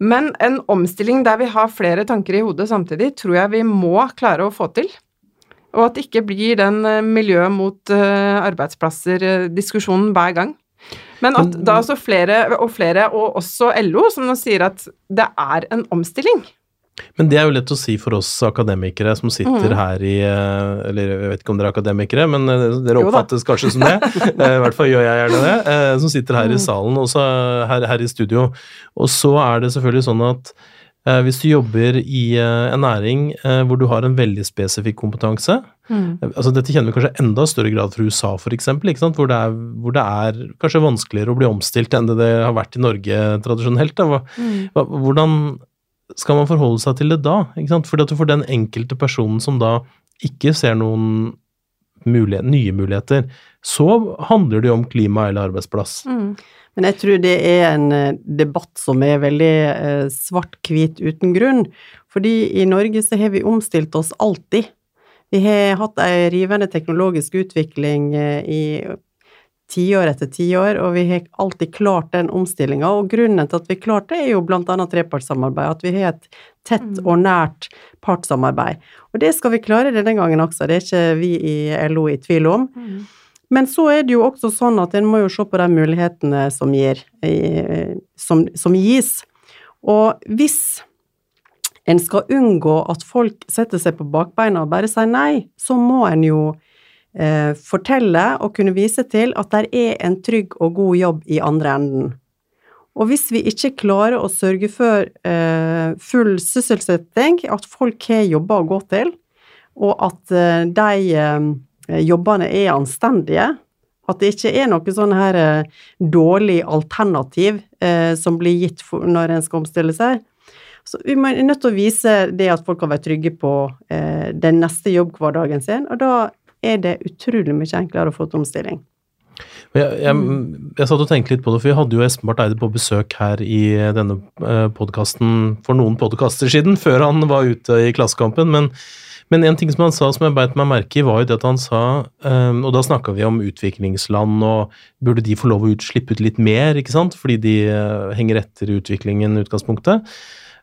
Men en omstilling der vi har flere tanker i hodet samtidig, tror jeg vi må klare å få til. Og at det ikke blir den eh, miljø mot uh, arbeidsplasser-diskusjonen hver gang. Men at da så flere og flere, og også LO, som nå sier at det er en omstilling. Men det er jo lett å si for oss akademikere som sitter mm. her i eh, Eller jeg vet ikke om dere er akademikere, men dere oppfattes kanskje som det. I hvert fall gjør jeg gjerne det. Som sitter her i mm. salen, og her, her, i studio. Og så er det selvfølgelig sånn at Eh, hvis du jobber i eh, en næring eh, hvor du har en veldig spesifikk kompetanse mm. altså Dette kjenner vi kanskje enda større grad fra USA, f.eks., hvor, det er, hvor det er kanskje vanskeligere å bli omstilt enn det det har vært i Norge tradisjonelt. Mm. Hvordan skal man forholde seg til det da? Fordi at du får den enkelte personen som da ikke ser noen mulighet, nye muligheter, så handler det jo om klima eller arbeidsplass. Mm. Men jeg tror det er en eh, debatt som er veldig eh, svart-hvit uten grunn. Fordi i Norge så har vi omstilt oss alltid. Vi har hatt ei rivende teknologisk utvikling eh, i tiår etter tiår, og vi har alltid klart den omstillinga. Og grunnen til at vi klarte det, er jo blant annet trepartssamarbeid, at vi har et tett mm. og nært partssamarbeid. Og det skal vi klare denne gangen også, det er ikke vi i LO i tvil om. Mm. Men så er det jo også sånn at en må jo se på de mulighetene som, gir, eh, som, som gis. Og hvis en skal unngå at folk setter seg på bakbeina og bare sier nei, så må en jo eh, fortelle og kunne vise til at det er en trygg og god jobb i andre enden. Og hvis vi ikke klarer å sørge for eh, full sysselsetting, at folk har jobber å gå til, og at eh, de eh, jobbene er anstendige. At det ikke er noe sånn her eh, dårlig alternativ eh, som blir gitt for, når en skal omstille seg. Så vi er nødt til å vise det at folk kan være trygge på eh, den neste jobbhverdagen sin, og da er det utrolig mye enklere å få til omstilling. Jeg, jeg, jeg, satt og tenkte litt på det, for vi hadde jo Espen Barth Eide på besøk her i denne podkasten for noen podkaster siden, før han var ute i Klassekampen. Men men en ting som han sa som jeg beit meg merke i, var jo det at han sa um, Og da snakka vi om utviklingsland, og burde de få lov å slippe ut litt mer, ikke sant, fordi de uh, henger etter utviklingen i utgangspunktet.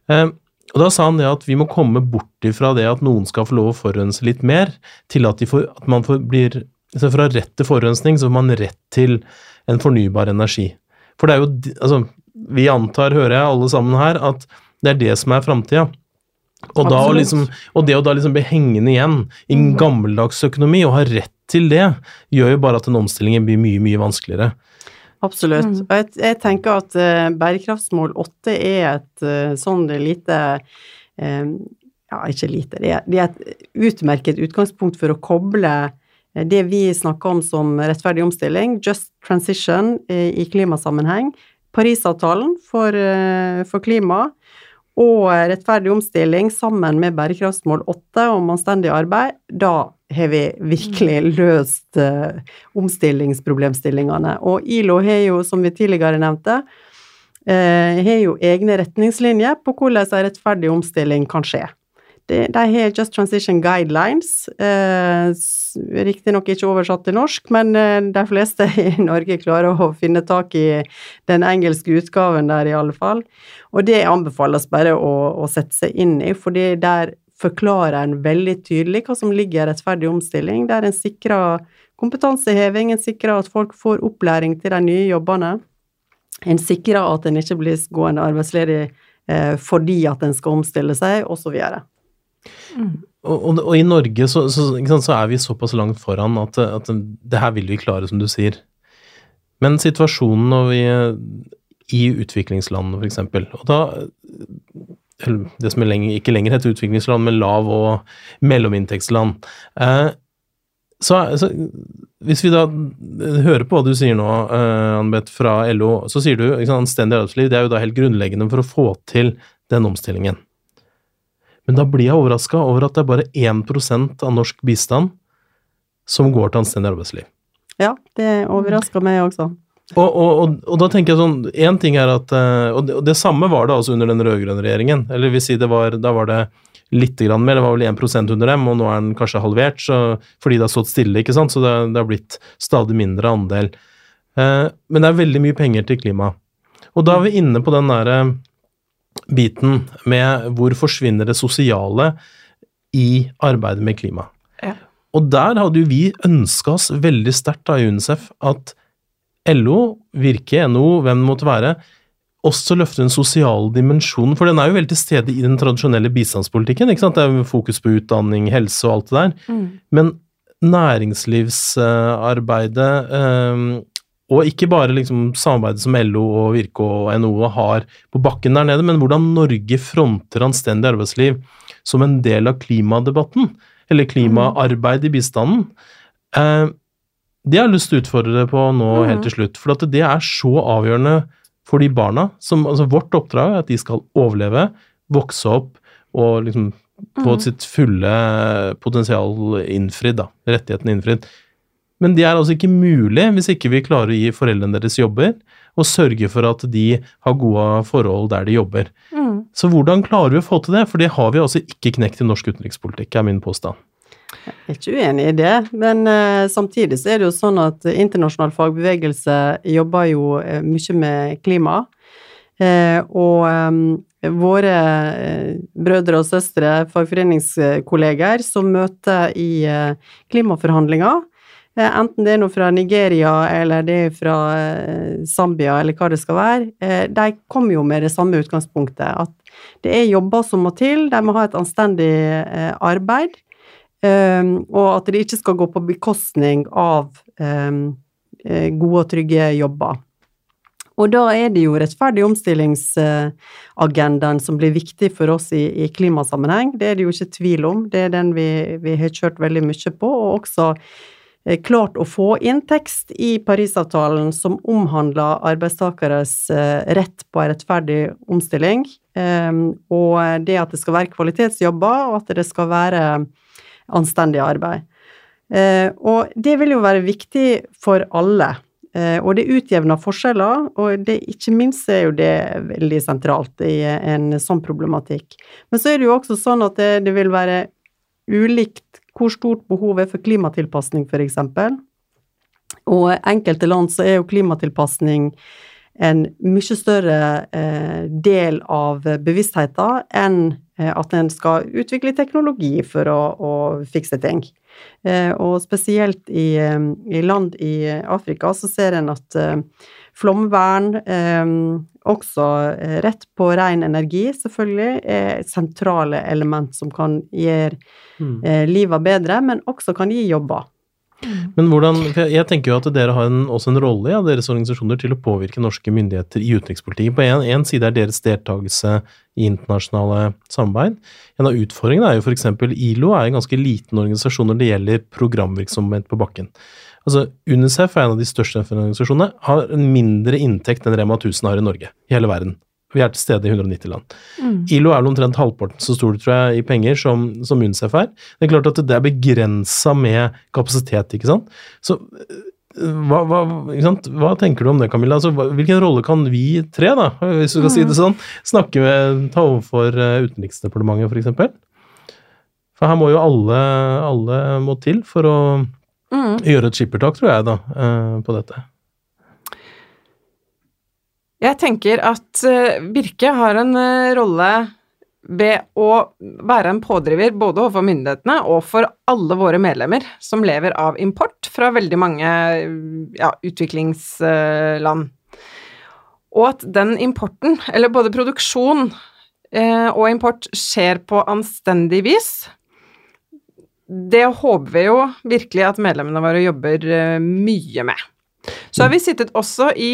Um, og da sa han det at vi må komme bort ifra det at noen skal få lov å forurense litt mer, til at, får, at man får, blir Istedenfor å rett til forurensning, så får man rett til en fornybar energi. For det er jo Altså, vi antar, hører jeg alle sammen her, at det er det som er framtida. Og, da, liksom, og, det å da liksom bli hengende igjen i en mm. gammeldags økonomi og ha rett til det, gjør jo bare at den omstillingen blir mye, mye vanskeligere. Absolutt. Mm. Og jeg, jeg, tenker at uh, bærekraftsmål 8 er et uh, sånn lite um, Ja, ikke lite, det er, det er, et utmerket utgangspunkt for å koble det vi snakker om som rettferdig omstilling, just transition i klimasammenheng, Parisavtalen for, for klima, og rettferdig omstilling sammen med bærekraftsmål 8 om anstendig arbeid, da har vi virkelig mm. løst uh, omstillingsproblemstillingene. Og ILO har jo, som vi tidligere nevnte, uh, har jo egne retningslinjer på hvordan en rettferdig omstilling kan skje. De, har Just Transition Guidelines, eh, riktignok ikke oversatt til norsk, men eh, de fleste i Norge klarer å finne tak i den engelske utgaven der, i alle fall. Og det anbefales bare å, å sette seg inn i, fordi der forklarer en veldig tydelig hva som ligger i rettferdig omstilling, der en sikrer kompetanseheving, en sikrer at folk får opplæring til de nye jobbene, en sikrer at en ikke blir gående arbeidsledig eh, fordi at en skal omstille seg, osv. Mm. Og, og, og, i Norge så, så, sant, så, er vi såpass langt foran at, at, det her vil vi klare, som du sier. Men situasjonen når vi i utviklingsland, f.eks., og da Det som lenger, ikke lenger heter utviklingsland, men lav- og mellominntektsland. Eh, så, så, hvis vi da hører på hva du sier nå, eh, Anbeth, fra LO, så sier du ikke anstendig arbeidsliv. Det er jo da helt grunnleggende for å få til den omstillingen. Men da blir jeg overraska over at det er bare 1 av norsk bistand som går til anstendig arbeidsliv. Ja, det overrasker meg også. Og, og, og, og, da tenker jeg sånn Én ting er at eh, Og det, det samme var det altså under den rød-grønne regjeringen. Eller vil si det var Da var det litt grann mer, det var vel 1 under dem, og nå er den kanskje halvert så, fordi det har stått stille, ikke sant, så det, det har blitt stadig mindre andel. Eh, men det er veldig mye penger til klima. Og da er vi inne på den derre biten med hvor forsvinner det sosiale i arbeidet med klima. Ja. Og der hadde jo vi ønska oss veldig sterkt av UNICEF at LO, Virke, NHO, hvem det måtte være, også løfter den sosiale dimensjonen, for den er jo veldig til stede i den tradisjonelle bistandspolitikken. ikke sant? Det er jo fokus på utdanning, helse og alt det der. Mm. Men næringslivsarbeidet, eh, og ikke bare liksom samarbeidet som LO og Virke og NHO har på bakken der nede, men hvordan Norge fronter anstendig arbeidsliv som en del av klimadebatten, eller klimaarbeid i bistanden. Eh, det har jeg lyst til å utfordre deg på nå Mhm. helt til slutt, for at det er så avgjørende for de barna som Altså, vårt oppdrag er at de skal overleve, vokse opp og liksom få Mhm. sitt fulle potensial innfridd, da. Rettighetene innfridd. Men det er altså ikke mulig hvis ikke vi klarer å gi foreldrene deres jobber, og sørge for at de har gode forhold der de jobber. Mm. Så hvordan klarer vi å få til det? For det har vi altså ikke knekt i norsk utenrikspolitikk, er min påstand. Jeg er ikke uenig i det, men uh, samtidig så er det jo sånn at internasjonal fagbevegelse jobber jo uh, mye med klima. Uh, og um, våre brødre og søstre, fagforeningskolleger, som møter i klimaforhandlinger, enten det er noe fra Nigeria eller det er fra eh, Zambia eller hva det skal være, eh, de kommer jo med det samme utgangspunktet, at det er jobber som må til, de må ha et anstendig eh, arbeid. Og at det ikke skal gå på bekostning av eh, gode og trygge jobber. Og da er det jo rettferdig omstillingsagendaen som blir viktig for oss i, i, klimasammenheng. Det er det jo ikke tvil om. Det er den vi, vi har kjørt veldig mye på, og også eh, klart å få inn tekst i Parisavtalen som omhandler arbeidstakeres eh, rett på en rettferdig omstilling, um, og det at det skal være kvalitetsjobber, og at det skal være anstendig arbeid. Eh, og det vil jo være viktig for alle. Eh, og det utjevner forskjeller, og det, ikke minst er jo det veldig sentralt i en sånn problematikk. Men så er det jo også sånn at det, det vil være ulikt hvor stort behovet er for klimatilpasning, f.eks. Og enkelte land så er jo klimatilpasning en mye større eh, del av bevisstheten enn eh, at en skal utvikle teknologi for å, å fikse ting. Eh, og spesielt i, i, land i Afrika så ser en at flomvern, eh, også rett på ren energi, selvfølgelig, er sentrale element som kan gjøre Mm. livet bedre, men også kan gi jobber. Men hvordan, Jeg tenker jo at dere har en, også en rolle i ja, deres organisasjoner til å påvirke norske myndigheter i utenrikspolitikken. På en, en side er deres deltakelse i internasjonale samarbeid. En av utfordringene er jo f.eks. ILO er en ganske liten organisasjon når det gjelder programvirksomhet på bakken. Altså, UNICEF er en av de største FN-organisasjonene, har en mindre inntekt enn Rema 1000 har i Norge, i hele verden. Vi er til stede i 190 land. Mm. ILO er omtrent halvparten så stor tror jeg, i penger som, som UNICEF er. Det er klart at det er begrensa med kapasitet, ikke sant. Så hva, hva, sant? hva tenker du om det, Camilla? Altså, hvilken rolle kan vi tre, da, hvis du skal si det sånn, snakke med, ta overfor Utenriksdepartementet, f.eks.? For, for her må jo alle, alle må til for å Mm. gjøre et skippertak, tror jeg, da, på dette. Jeg tenker at uh, Birke har en uh, rolle ved å være en pådriver både overfor myndighetene og for alle våre medlemmer som lever av import fra veldig mange ja, utviklingsland. Og at den importen, eller både produksjon og import, skjer på anstendig vis. Det håper vi jo virkelig at medlemmene våre jobber mye med. Så har vi sittet også i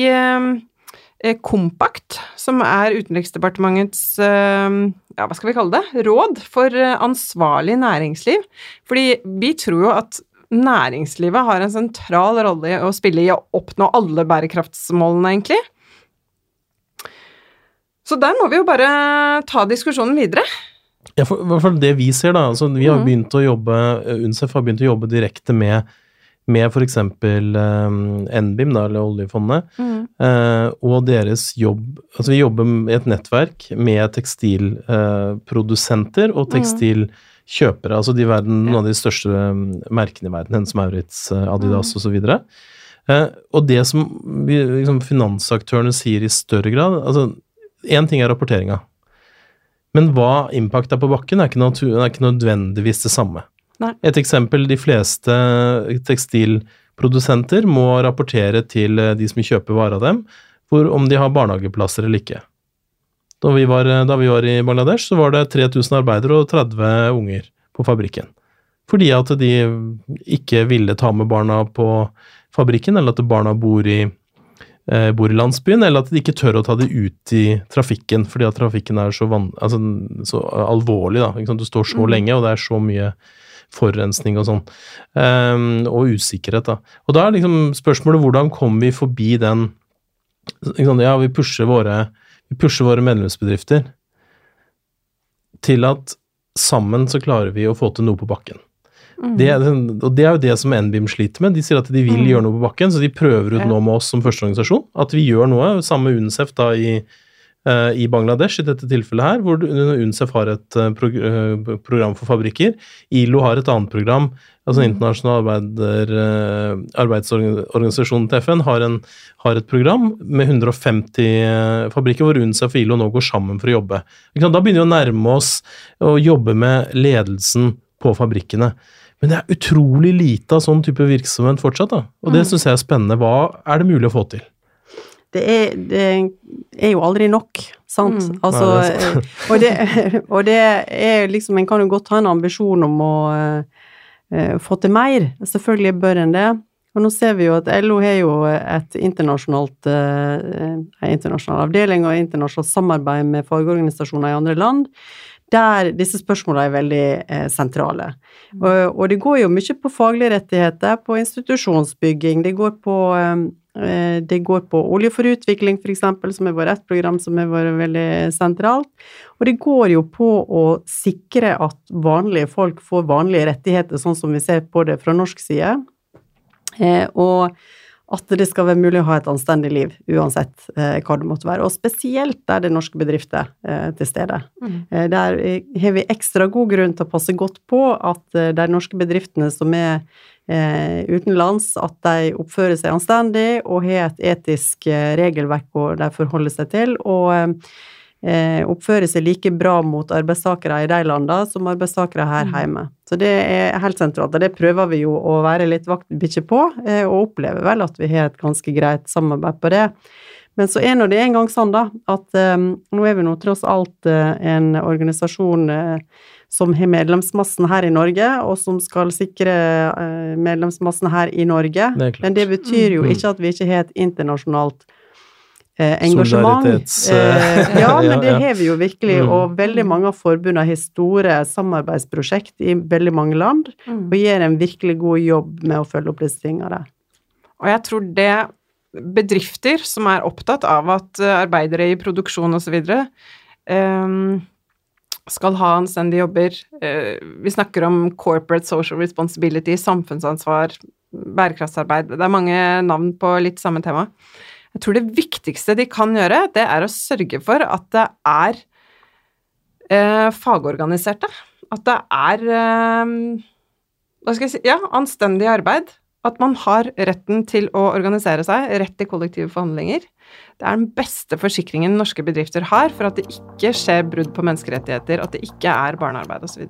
Kompakt, som er Utenriksdepartementets ja, hva skal vi kalle det, råd for ansvarlig næringsliv. Fordi vi tror jo at næringslivet har en sentral rolle å spille i å oppnå alle bærekraftsmålene, egentlig. Så der må vi jo bare ta diskusjonen videre. Ja, for, fall det vi ser, da altså Vi har Mhm. begynt å jobbe UNICEF har begynt å jobbe direkte med med f.eks. Um, NBIM, da, eller oljefondet, Mm. uh, og deres jobb Altså vi jobber i et nettverk med tekstilprodusenter og tekstilkjøpere, altså de verden, noen av de største um, merkene i verden, Hennes Maurits, uh, Adidas osv. Uh, og det som liksom, finansaktørene sier i større grad altså Én ting er rapporteringa, men hva impact er på bakken, er ikke, natur, er ikke nødvendigvis det samme. Nei. Et eksempel, de fleste tekstilprodusenter må rapportere til eh, de som kjøper varer av dem, for om de har barnehageplasser eller ikke. Da vi, var, da vi var i Bangladesh, så var det 3000 arbeidere og 30 unger på fabrikken. Fordi at de ikke ville ta med barna på fabrikken, eller at barna bor i, eh, bor i landsbyen, eller at de ikke tør å ta det ut i trafikken, fordi at trafikken er så, van, altså, så alvorlig. da? Du står så Mm. lenge, og det er så mye forurensning og sånn, Um, og usikkerhet. da. Og da er liksom spørsmålet hvordan kommer vi forbi den? Ja, vi pusher våre, vi pusher våre medlemsbedrifter til at sammen så klarer vi å få til noe på bakken. Mm. Det, og det er jo det som NBIM sliter med. De sier at de vil Mm. gjøre noe på bakken, så de prøver ut Ja. nå med oss som første organisasjon at vi gjør noe, sammen med UNICEF da i, uh, i Bangladesh i dette tilfellet her, hvor UNICEF har et uh, prog uh, program for fabrikker. ILO har et annet program, altså Mm. Internasjonal arbeider, arbeidsorganisasjon til FN har, en, har et program med 150 eh, fabrikker hvor UNICEF og ILO nå går sammen for å jobbe. Da begynner vi å nærme oss å jobbe med ledelsen på fabrikkene. Men det er utrolig lite av sånn type virksomhet fortsatt, da. Og det Mm. syns jeg er spennende. Hva er det mulig å få til? Det er, det er jo aldri nok, sant? Mm. Altså, Nei, det sant. eh, og, det, og det er liksom En kan jo godt ha en ambisjon om å uh, få til mer. Selvfølgelig bør en det. Og nå ser vi jo at LO har jo et internasjonalt eh, internasjonal avdeling og internasjonalt samarbeid med fagorganisasjoner i andre land, der disse spørsmålene er veldig eh, sentrale. Og, og det går jo mye på faglige rettigheter, på institusjonsbygging, det går på eh, det går på Olje for utvikling, f.eks., som har vært et program som har vært veldig sentralt. Og det går jo på å sikre at vanlige folk får vanlige rettigheter, sånn som vi ser på det fra norsk side. Eh, og at det skal være mulig å ha et anstendig liv, uansett eh, hva det måtte være. Og spesielt der det er norske bedrifter eh, til stede. Mm. Eh, Der eh, har vi ekstra god grunn til å passe godt på at eh, de norske bedriftene som er eh, utenlands, at de oppfører seg anstendig og har et etisk regelverk hvor de forholder seg til, og oppfører seg like bra mot arbeidstakere i de landene som arbeidstakere her Mm. hjemme. Så det er helt sentralt, og det prøver vi jo å være litt vaktbikkje på, eh, og opplever vel at vi har et ganske greit samarbeid på det. Men så er nå det en gang sånn, da, at eh, nå er vi nå tross alt eh, en organisasjon eh, som har medlemsmassen her i Norge, og som skal sikre eh, medlemsmassen her i Norge. Det. Men det betyr jo Mm. ikke at vi ikke har et internasjonalt eh, engasjement. Solidaritets, Eh, eh, ja, men det ja. har vi jo virkelig, Mm. og veldig mange av forbundene har store samarbeidsprosjekt i veldig mange land, Mm. og gjør en virkelig god jobb med å følge opp disse tingene der. Og jeg tror det bedrifter som er opptatt av at eh, arbeidere i produksjon osv. Um, skal ha anstendige jobber. Eh, vi snakker om corporate social responsibility, samfunnsansvar, bærekraftsarbeid. Det er mange navn på litt samme tema. Jeg tror det viktigste de kan gjøre, det er å sørge for at det er eh, fagorganiserte. At det er eh, hva skal jeg si, ja, anstendig arbeid. At man har retten til å organisere seg, rett til kollektive forhandlinger. Det er den beste forsikringen norske bedrifter har for at det ikke skjer brudd på menneskerettigheter, at det ikke er barnearbeid osv.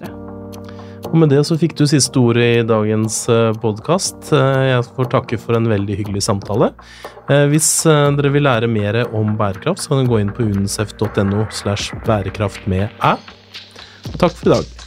Og med det så fikk du siste ordet i dagens podkast. Jeg får takke for en veldig hyggelig samtale. Eh, Hvis eh, dere vil lære mer om bærekraft, så kan dere gå inn på unicef.no slash bærekraft med æ. Takk for i dag.